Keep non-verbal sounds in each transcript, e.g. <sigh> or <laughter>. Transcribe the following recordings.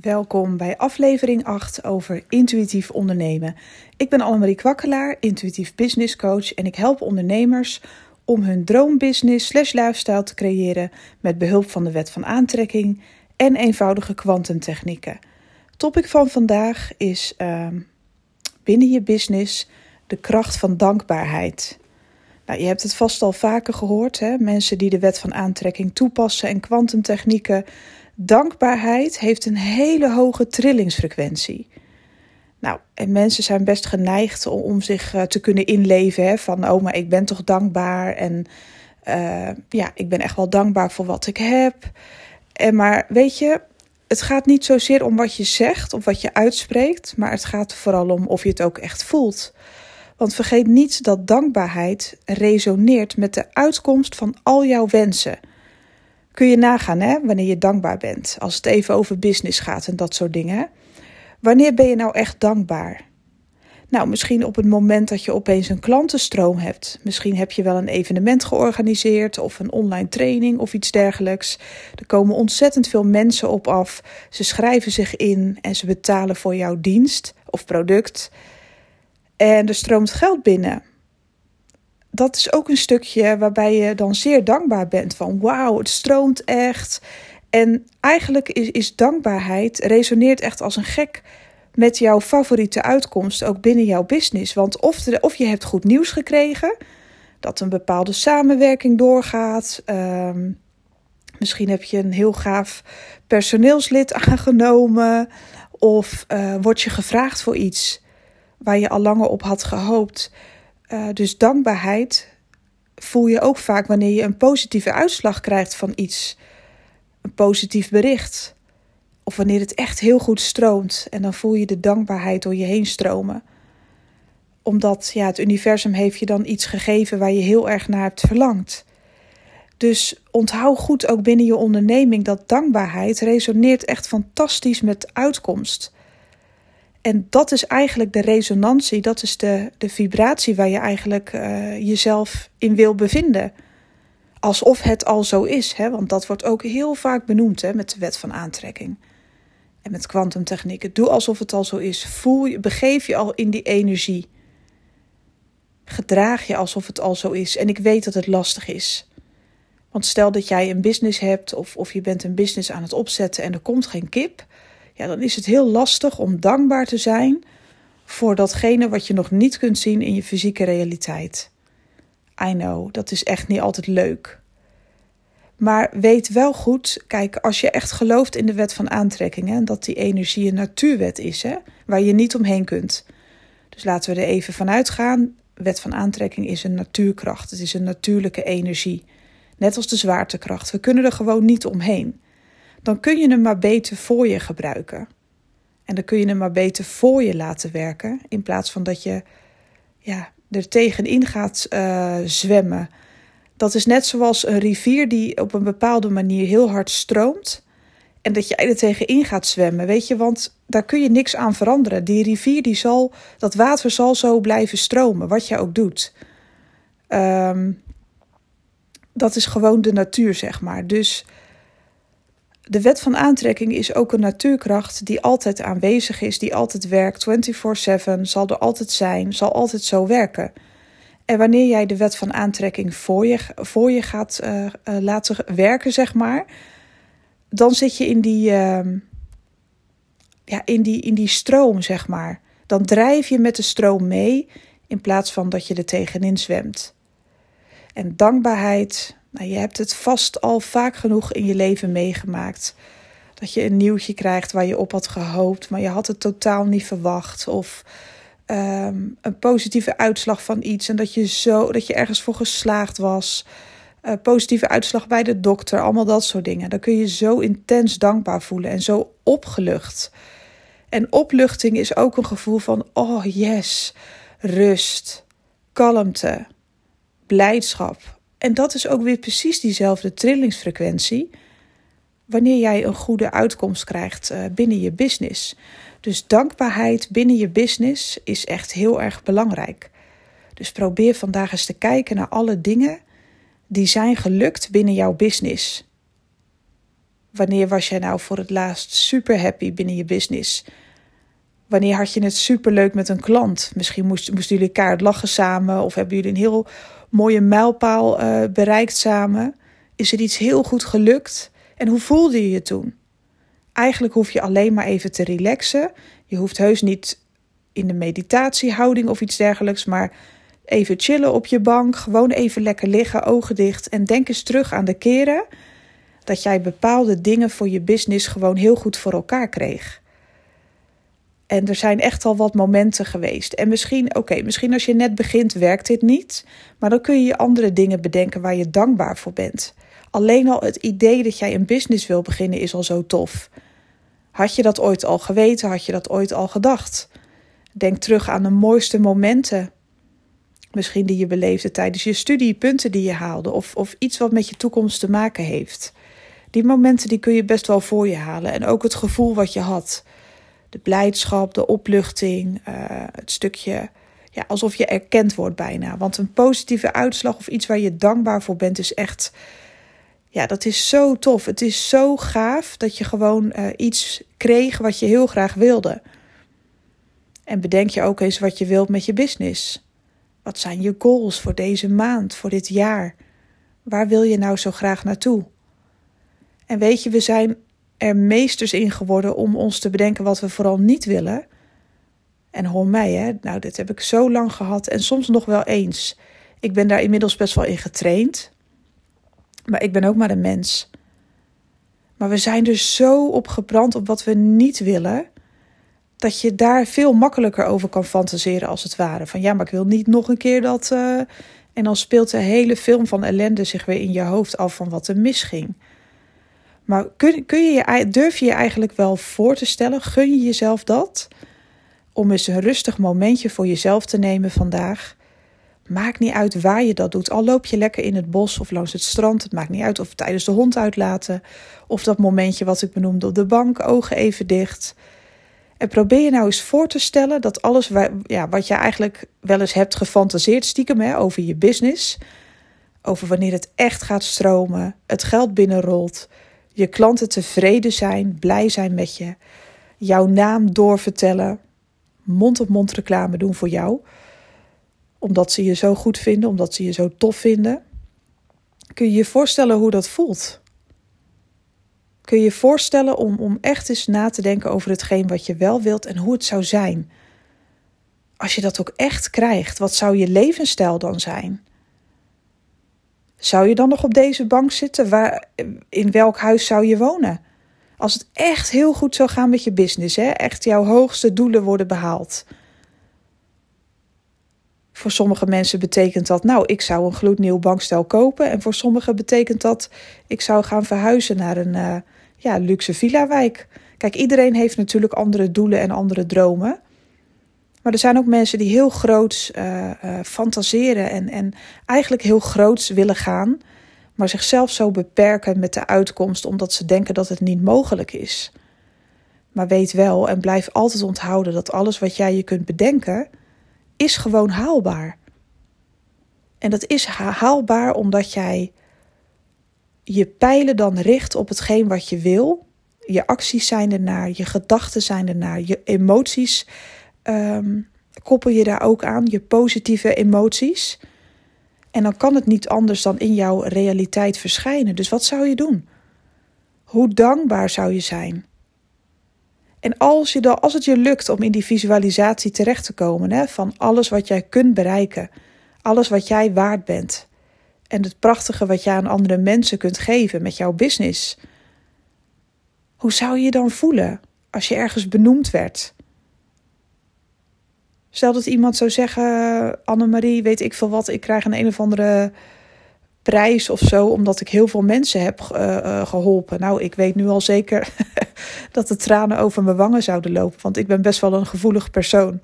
Welkom bij aflevering 8 over intuïtief ondernemen. Ik ben Annemarie Kwakkelaar, intuïtief business coach en ik help ondernemers om hun droombusiness slash lifestyle te creëren met behulp van de wet van aantrekking en eenvoudige kwantumtechnieken. Topic van vandaag is uh, binnen je business de kracht van dankbaarheid. Nou, je hebt het vast al vaker gehoord, hè? mensen die de wet van aantrekking toepassen en kwantumtechnieken Dankbaarheid heeft een hele hoge trillingsfrequentie. Nou, en mensen zijn best geneigd om, zich eh, te kunnen inleven. Hè, van, oh, maar ik ben toch dankbaar. En uh, ja, ik ben echt wel dankbaar voor wat ik heb. En maar weet je, het gaat niet zozeer om wat je zegt of wat je uitspreekt. Maar het gaat vooral om of je het ook echt voelt. Want vergeet niet dat dankbaarheid resoneert met de uitkomst van al jouw wensen kun je nagaan hè, wanneer je dankbaar bent. Als het even over business gaat en dat soort dingen. Wanneer ben je nou echt dankbaar? Nou, misschien op het moment dat je opeens een klantenstroom hebt. Misschien heb je wel een evenement georganiseerd of een online training of iets dergelijks. Er komen ontzettend veel mensen op af. Ze schrijven zich in en ze betalen voor jouw dienst of product. En er stroomt geld binnen dat is ook een stukje waarbij je dan zeer dankbaar bent van wauw, het stroomt echt. En eigenlijk is, is dankbaarheid resoneert echt als een gek met jouw favoriete uitkomst ook binnen jouw business. Want of, of je hebt goed nieuws gekregen, dat een bepaalde samenwerking doorgaat. Ehm, misschien heb je een heel gaaf personeelslid aangenomen. Of uh, word je gevraagd voor iets waar je al langer op had gehoopt. Uh, dus dankbaarheid voel je ook vaak wanneer je een positieve uitslag krijgt van iets. Een positief bericht. Of wanneer het echt heel goed stroomt en dan voel je de dankbaarheid door je heen stromen. Omdat ja, het universum heeft je dan iets gegeven waar je heel erg naar hebt verlangd. Dus onthoud goed ook binnen je onderneming dat dankbaarheid resoneert echt fantastisch met uitkomst. En dat is eigenlijk de resonantie, dat is de, de vibratie waar je eigenlijk uh, jezelf in wil bevinden. Alsof het al zo is, hè? want dat wordt ook heel vaak benoemd hè, met de wet van aantrekking. En met kwantumtechnieken. Doe alsof het al zo is. Voel je, begeef je al in die energie. Gedraag je alsof het al zo is. En ik weet dat het lastig is. Want stel dat jij een business hebt of, of je bent een business aan het opzetten en er komt geen kip ja, dan is het heel lastig om dankbaar te zijn voor datgene wat je nog niet kunt zien in je fysieke realiteit. I know, dat is echt niet altijd leuk. Maar weet wel goed, kijk, als je echt gelooft in de wet van aantrekking, hè, dat die energie een natuurwet is, hè, waar je niet omheen kunt. Dus laten we er even vanuit gaan. Wet van aantrekking is een natuurkracht. Het is een natuurlijke energie. Net als de zwaartekracht. We kunnen er gewoon niet omheen dan kun je hem maar beter voor je gebruiken. En dan kun je hem maar beter voor je laten werken, in plaats van dat je ja, er tegenin gaat uh, zwemmen. Dat is net zoals een rivier die op een bepaalde manier heel hard stroomt. En dat jij er tegenin gaat zwemmen, weet je, want daar kun je niks aan veranderen. Die rivier, die zal, dat water zal zo blijven stromen, wat je ook doet. Um, dat is gewoon de natuur, zeg maar. Dus de wet van aantrekking is ook een natuurkracht die altijd aanwezig is, die altijd werkt, 24/7, zal er altijd zijn, zal altijd zo werken. En wanneer jij de wet van aantrekking voor je, voor je gaat uh, uh, laten werken, zeg maar, dan zit je in die, uh, ja, in, die, in die stroom, zeg maar. Dan drijf je met de stroom mee in plaats van dat je er tegenin zwemt. En dankbaarheid, nou, je hebt het vast al vaak genoeg in je leven meegemaakt. Dat je een nieuwtje krijgt waar je op had gehoopt, maar je had het totaal niet verwacht. Of um, een positieve uitslag van iets en dat je, zo, dat je ergens voor geslaagd was. Uh, positieve uitslag bij de dokter, allemaal dat soort dingen. Dan kun je zo intens dankbaar voelen en zo opgelucht. En opluchting is ook een gevoel van: oh yes, rust, kalmte, blijdschap. En dat is ook weer precies diezelfde trillingsfrequentie wanneer jij een goede uitkomst krijgt uh, binnen je business. Dus dankbaarheid binnen je business is echt heel erg belangrijk. Dus probeer vandaag eens te kijken naar alle dingen die zijn gelukt binnen jouw business. Wanneer was jij nou voor het laatst super happy binnen je business? Wanneer had je het super leuk met een klant? Misschien moesten, moesten jullie elkaar lachen samen of hebben jullie een heel mooie mijlpaal uh, bereikt samen? Is er iets heel goed gelukt? En hoe voelde je je toen? Eigenlijk hoef je alleen maar even te relaxen. Je hoeft heus niet in de meditatiehouding of iets dergelijks, maar even chillen op je bank, gewoon even lekker liggen, ogen dicht en denk eens terug aan de keren dat jij bepaalde dingen voor je business gewoon heel goed voor elkaar kreeg. En er zijn echt al wat momenten geweest. En misschien, oké, misschien als je net begint werkt dit niet, maar dan kun je je andere dingen bedenken waar je dankbaar voor bent. Alleen al het idee dat jij een business wil beginnen is al zo tof. Had je dat ooit al geweten? Had je dat ooit al gedacht? Denk terug aan de mooiste momenten. Misschien die je beleefde tijdens je studie, punten die je haalde of, of iets wat met je toekomst te maken heeft. Die momenten die kun je best wel voor je halen en ook het gevoel wat je had. De blijdschap, de opluchting, uh, het stukje ja, alsof je erkend wordt bijna. Want een positieve uitslag of iets waar je dankbaar voor bent is echt ja, dat is zo tof. Het is zo gaaf dat je gewoon uh, iets kreeg wat je heel graag wilde. En bedenk je ook eens wat je wilt met je business. Wat zijn je goals voor deze maand, voor dit jaar? Waar wil je nou zo graag naartoe? En weet je, we zijn er meesters in geworden om ons te bedenken wat we vooral niet willen. En hoor mij, hè? Nou, dit heb ik zo lang gehad en soms nog wel eens. Ik ben daar inmiddels best wel in getraind. Maar ik ben ook maar een mens. Maar we zijn er zo op gebrand op wat we niet willen, dat je daar veel makkelijker over kan fantaseren als het ware. Van ja, maar ik wil niet nog een keer dat. Uh... En dan speelt de hele film van ellende zich weer in je hoofd af van wat er misging. Maar kun, kun je, durf je je eigenlijk wel voor te stellen, gun je jezelf dat? Om eens een rustig momentje voor jezelf te nemen vandaag Maakt niet uit waar je dat doet. Al loop je lekker in het bos of langs het strand. Het maakt niet uit of tijdens de hond uitlaten. Of dat momentje wat ik benoemde op de bank, ogen even dicht. En probeer je nou eens voor te stellen dat alles ja, wat je eigenlijk wel eens hebt gefantaseerd, stiekem hè, over je business. Over wanneer het echt gaat stromen, het geld binnenrolt, je klanten tevreden zijn, blij zijn met je, jouw naam doorvertellen, mond-op-mond reclame doen voor jou omdat ze je zo goed vinden, omdat ze je zo tof vinden. Kun je je voorstellen hoe dat voelt? Kun je je voorstellen om, om echt eens na te denken over hetgeen wat je wel wilt en hoe het zou zijn? Als je dat ook echt krijgt, wat zou je levensstijl dan zijn? Zou je dan nog op deze bank zitten? Waar, in welk huis zou je wonen? Als het echt heel goed zou gaan met je business, hè? echt jouw hoogste doelen worden behaald. Voor sommige mensen betekent dat, nou, ik zou een gloednieuw bankstel kopen. En voor sommigen betekent dat, ik zou gaan verhuizen naar een uh, ja, luxe villa-wijk. Kijk, iedereen heeft natuurlijk andere doelen en andere dromen. Maar er zijn ook mensen die heel groots uh, uh, fantaseren en, en eigenlijk heel groots willen gaan. Maar zichzelf zo beperken met de uitkomst omdat ze denken dat het niet mogelijk is. Maar weet wel en blijf altijd onthouden dat alles wat jij je kunt bedenken is gewoon haalbaar. En dat is haalbaar omdat jij je pijlen dan richt op hetgeen wat je wil. Je acties zijn ernaar, je gedachten zijn ernaar, je emoties um, koppel je daar ook aan, je positieve emoties. En dan kan het niet anders dan in jouw realiteit verschijnen. Dus wat zou je doen? Hoe dankbaar zou je zijn? En als, je dan, als het je lukt om in die visualisatie terecht te komen hè, van alles wat jij kunt bereiken, alles wat jij waard bent en het prachtige wat jij aan andere mensen kunt geven met jouw business, hoe zou je je dan voelen als je ergens benoemd werd? Stel dat iemand zou zeggen: Annemarie, weet ik veel wat, ik krijg een een of andere prijs of zo, omdat ik heel veel mensen heb uh, geholpen. Nou, ik weet nu al zeker <laughs> dat de tranen over mijn wangen zouden lopen, want ik ben best wel een gevoelig persoon.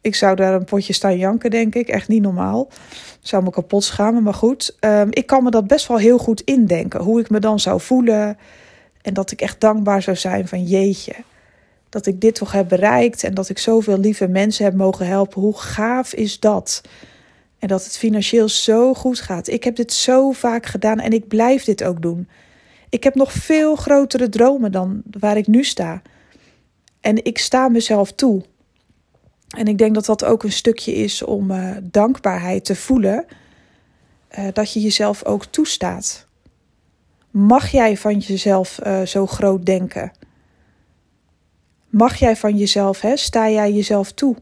Ik zou daar een potje staan janken, denk ik. Echt niet normaal. Zou me kapot schamen, maar goed. Um, ik kan me dat best wel heel goed indenken. Hoe ik me dan zou voelen. En dat ik echt dankbaar zou zijn van jeetje. Dat ik dit toch heb bereikt. En dat ik zoveel lieve mensen heb mogen helpen. Hoe gaaf is dat? En dat het financieel zo goed gaat. Ik heb dit zo vaak gedaan en ik blijf dit ook doen. Ik heb nog veel grotere dromen dan waar ik nu sta. En ik sta mezelf toe. En ik denk dat dat ook een stukje is om uh, dankbaarheid te voelen. Uh, dat je jezelf ook toestaat. Mag jij van jezelf uh, zo groot denken? Mag jij van jezelf, hè, sta jij jezelf toe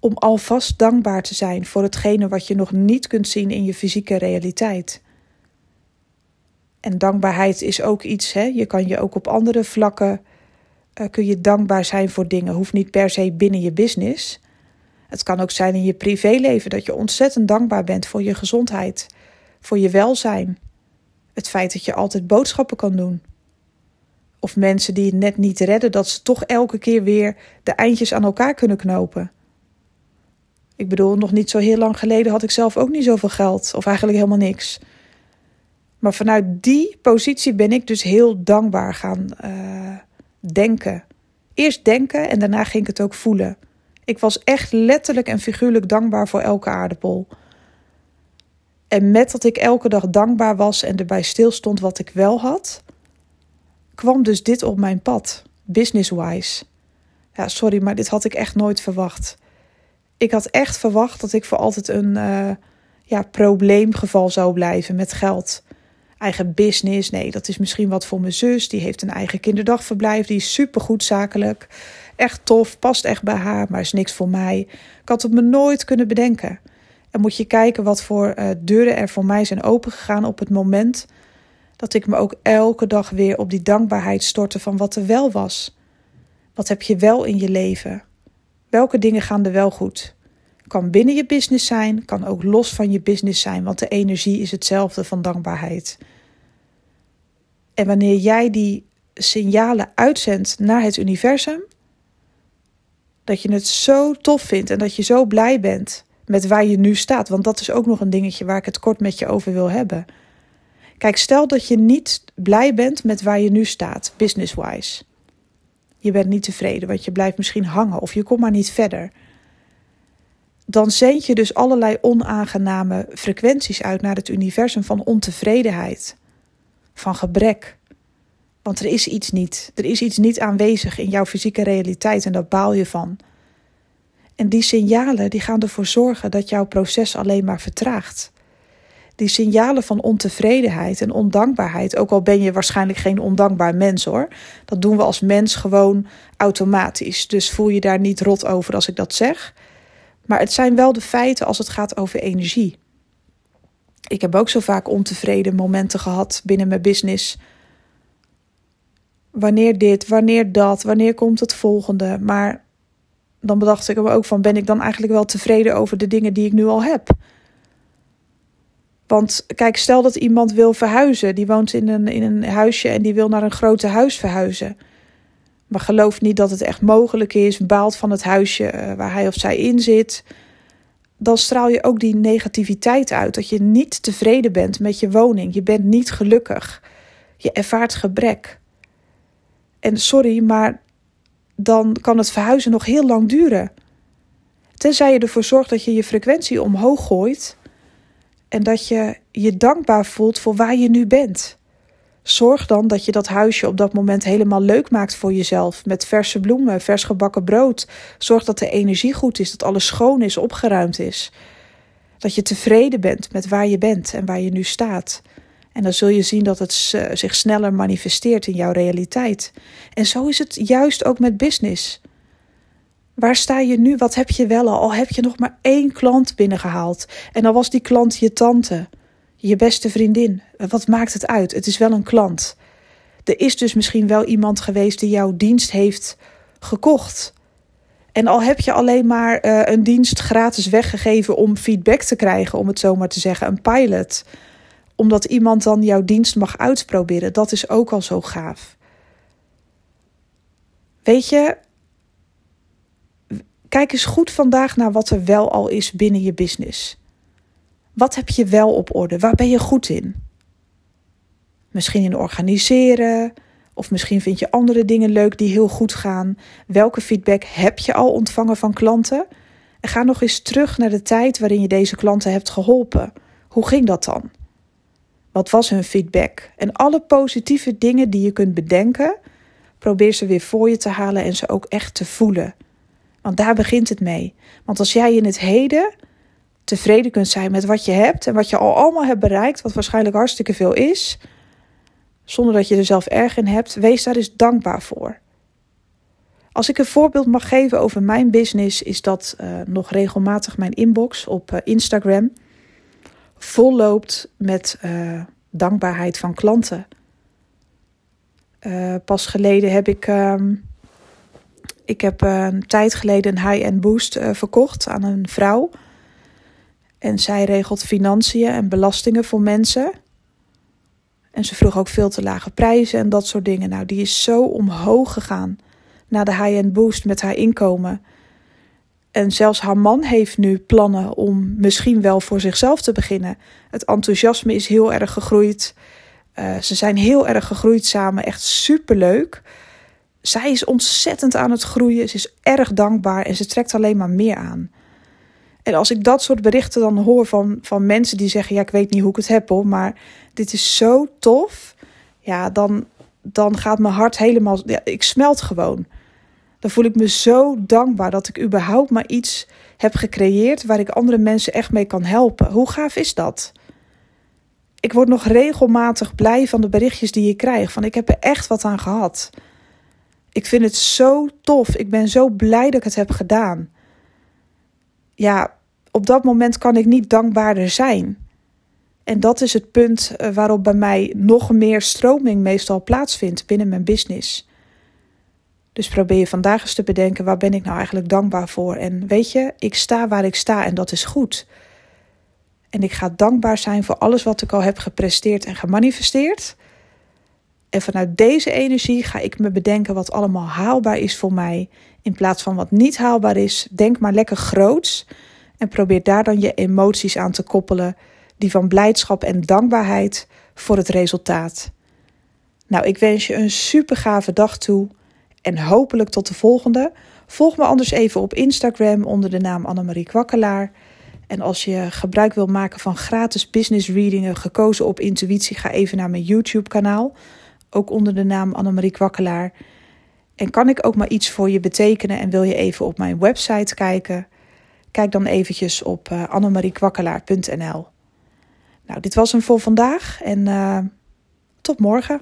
om alvast dankbaar te zijn voor hetgene wat je nog niet kunt zien in je fysieke realiteit? En dankbaarheid is ook iets, hè, je kan je ook op andere vlakken uh, kun je dankbaar zijn voor dingen. Hoeft niet per se binnen je business. Het kan ook zijn in je privéleven dat je ontzettend dankbaar bent voor je gezondheid, voor je welzijn. Het feit dat je altijd boodschappen kan doen. Of mensen die het net niet redden, dat ze toch elke keer weer de eindjes aan elkaar kunnen knopen. Ik bedoel, nog niet zo heel lang geleden had ik zelf ook niet zoveel geld, of eigenlijk helemaal niks. Maar vanuit die positie ben ik dus heel dankbaar gaan uh, denken. Eerst denken en daarna ging ik het ook voelen. Ik was echt letterlijk en figuurlijk dankbaar voor elke aardappel. En met dat ik elke dag dankbaar was en erbij stilstond wat ik wel had, kwam dus dit op mijn pad, business-wise. Ja, sorry, maar dit had ik echt nooit verwacht. Ik had echt verwacht dat ik voor altijd een uh, ja, probleemgeval zou blijven met geld. Eigen business, nee, dat is misschien wat voor mijn zus. Die heeft een eigen kinderdagverblijf, die is supergoed zakelijk. Echt tof, past echt bij haar, maar is niks voor mij. Ik had het me nooit kunnen bedenken. En moet je kijken wat voor uh, deuren er voor mij zijn opengegaan op het moment dat ik me ook elke dag weer op die dankbaarheid stortte van wat er wel was. Wat heb je wel in je leven? Welke dingen gaan er wel goed? Kan binnen je business zijn, kan ook los van je business zijn, want de energie is hetzelfde van dankbaarheid. En wanneer jij die signalen uitzendt naar het universum, dat je het zo tof vindt en dat je zo blij bent met waar je nu staat, want dat is ook nog een dingetje waar ik het kort met je over wil hebben. Kijk, stel dat je niet blij bent met waar je nu staat, business-wise. Je bent niet tevreden, want je blijft misschien hangen of je komt maar niet verder. Dan zend je dus allerlei onaangename frequenties uit naar het universum van ontevredenheid, van gebrek. Want er is iets niet. Er is iets niet aanwezig in jouw fysieke realiteit en daar baal je van. En die signalen die gaan ervoor zorgen dat jouw proces alleen maar vertraagt die signalen van ontevredenheid en ondankbaarheid, ook al ben je waarschijnlijk geen ondankbaar mens hoor, dat doen we als mens gewoon automatisch. Dus voel je daar niet rot over als ik dat zeg. Maar het zijn wel de feiten als het gaat over energie. Ik heb ook zo vaak ontevreden momenten gehad binnen mijn business. Wanneer dit, wanneer dat, wanneer komt het volgende. Maar dan bedacht ik me ook van: ben ik dan eigenlijk wel tevreden over de dingen die ik nu al heb? Want kijk, stel dat iemand wil verhuizen, die woont in een, in een huisje en die wil naar een grote huis verhuizen. Maar gelooft niet dat het echt mogelijk is, baalt van het huisje eh, waar hij of zij in zit. Dan straal je ook die negativiteit uit. Dat je niet tevreden bent met je woning. Je bent niet gelukkig. Je ervaart gebrek. En sorry, maar dan kan het verhuizen nog heel lang duren. Tenzij je ervoor zorgt dat je je frequentie omhoog gooit en dat je je dankbaar voelt voor waar je nu bent. Zorg dan dat je dat huisje op dat moment helemaal leuk maakt voor jezelf. Met verse bloemen, vers gebakken brood. Zorg dat de energie goed is, dat alles schoon is, opgeruimd is. Dat je tevreden bent met waar je bent en waar je nu staat. En dan zul je zien dat het zich sneller manifesteert in jouw realiteit. En zo is het juist ook met business. Waar sta je nu? Wat heb je wel al? Al heb je nog maar één klant binnengehaald. En dan was die klant je tante, je beste vriendin. Wat maakt het uit? Het is wel een klant. Er is dus misschien wel iemand geweest die jouw dienst heeft gekocht. En al heb je alleen maar uh, een dienst gratis weggegeven om feedback te krijgen, om het zo maar te zeggen, een pilot. Omdat iemand dan jouw dienst mag uitproberen, dat is ook al zo gaaf. Weet je, Kijk eens goed vandaag naar wat er wel al is binnen je business. Wat heb je wel op orde? Waar ben je goed in? Misschien in organiseren, of misschien vind je andere dingen leuk die heel goed gaan. Welke feedback heb je al ontvangen van klanten? En ga nog eens terug naar de tijd waarin je deze klanten hebt geholpen. Hoe ging dat dan? Wat was hun feedback? En alle positieve dingen die je kunt bedenken, probeer ze weer voor je te halen en ze ook echt te voelen. Want daar begint het mee. Want als jij in het heden tevreden kunt zijn met wat je hebt en wat je al allemaal hebt bereikt, wat waarschijnlijk hartstikke veel is, zonder dat je er zelf erg in hebt, wees daar eens dankbaar voor. Als ik een voorbeeld mag geven over mijn business, is dat uh, nog regelmatig mijn inbox op uh, Instagram vol loopt met uh, dankbaarheid van klanten. pas geleden heb ik, ehm, ik heb een tijd geleden een high-end boost verkocht aan een vrouw. En zij regelt financiën en belastingen voor mensen. En ze vroeg ook veel te lage prijzen en dat soort dingen. Nou, die is zo omhoog gegaan na de high-end boost met haar inkomen. En zelfs haar man heeft nu plannen om misschien wel voor zichzelf te beginnen. Het enthousiasme is heel erg gegroeid. Uh, ze zijn heel erg gegroeid samen. Echt superleuk. Zij is ontzettend aan het groeien. Ze is erg dankbaar en ze trekt alleen maar meer aan. En als ik dat soort berichten dan hoor van, van mensen die zeggen: Ja, ik weet niet hoe ik het heb hoor, maar dit is zo tof. Ja, dan, dan gaat mijn hart helemaal. Ik smelt gewoon. Dan voel ik me zo dankbaar dat ik überhaupt maar iets heb gecreëerd waar ik andere mensen echt mee kan helpen. Hoe gaaf is dat? Ik word nog regelmatig blij van de berichtjes die ik krijg. Van ik heb er echt wat aan gehad. Ik vind het zo tof. Ik ben zo blij dat ik het heb gedaan. Ja, op dat moment kan ik niet dankbaarder zijn. En dat is het punt eh, waarop bij mij nog meer stroming meestal plaatsvindt binnen mijn business. Dus probeer je vandaag eens te bedenken: waar ben ik nou eigenlijk dankbaar voor? En weet je, ik sta waar ik sta en dat is goed. En ik ga dankbaar zijn voor alles wat ik al heb gepresteerd en gemanifesteerd. En vanuit deze energie ga ik me bedenken wat allemaal haalbaar is voor mij. In plaats van wat niet haalbaar is, denk maar lekker groots. En probeer daar dan je emoties aan te koppelen, die van blijdschap en dankbaarheid voor het resultaat. Nou, ik wens je een super gave dag toe en hopelijk tot de volgende. Volg me anders even op Instagram onder de naam Annemarie Kwakkelaar. En als je gebruik wil maken van gratis business readingen gekozen op intuïtie, ga even naar mijn YouTube kanaal. Ook onder de naam Annemarie Kwakkelaar. En kan ik ook maar iets voor je betekenen en wil je even op mijn website kijken? Kijk dan eventjes op uh, annemariekwakkelaar.nl. Nou, dit was hem voor vandaag en uh, tot morgen.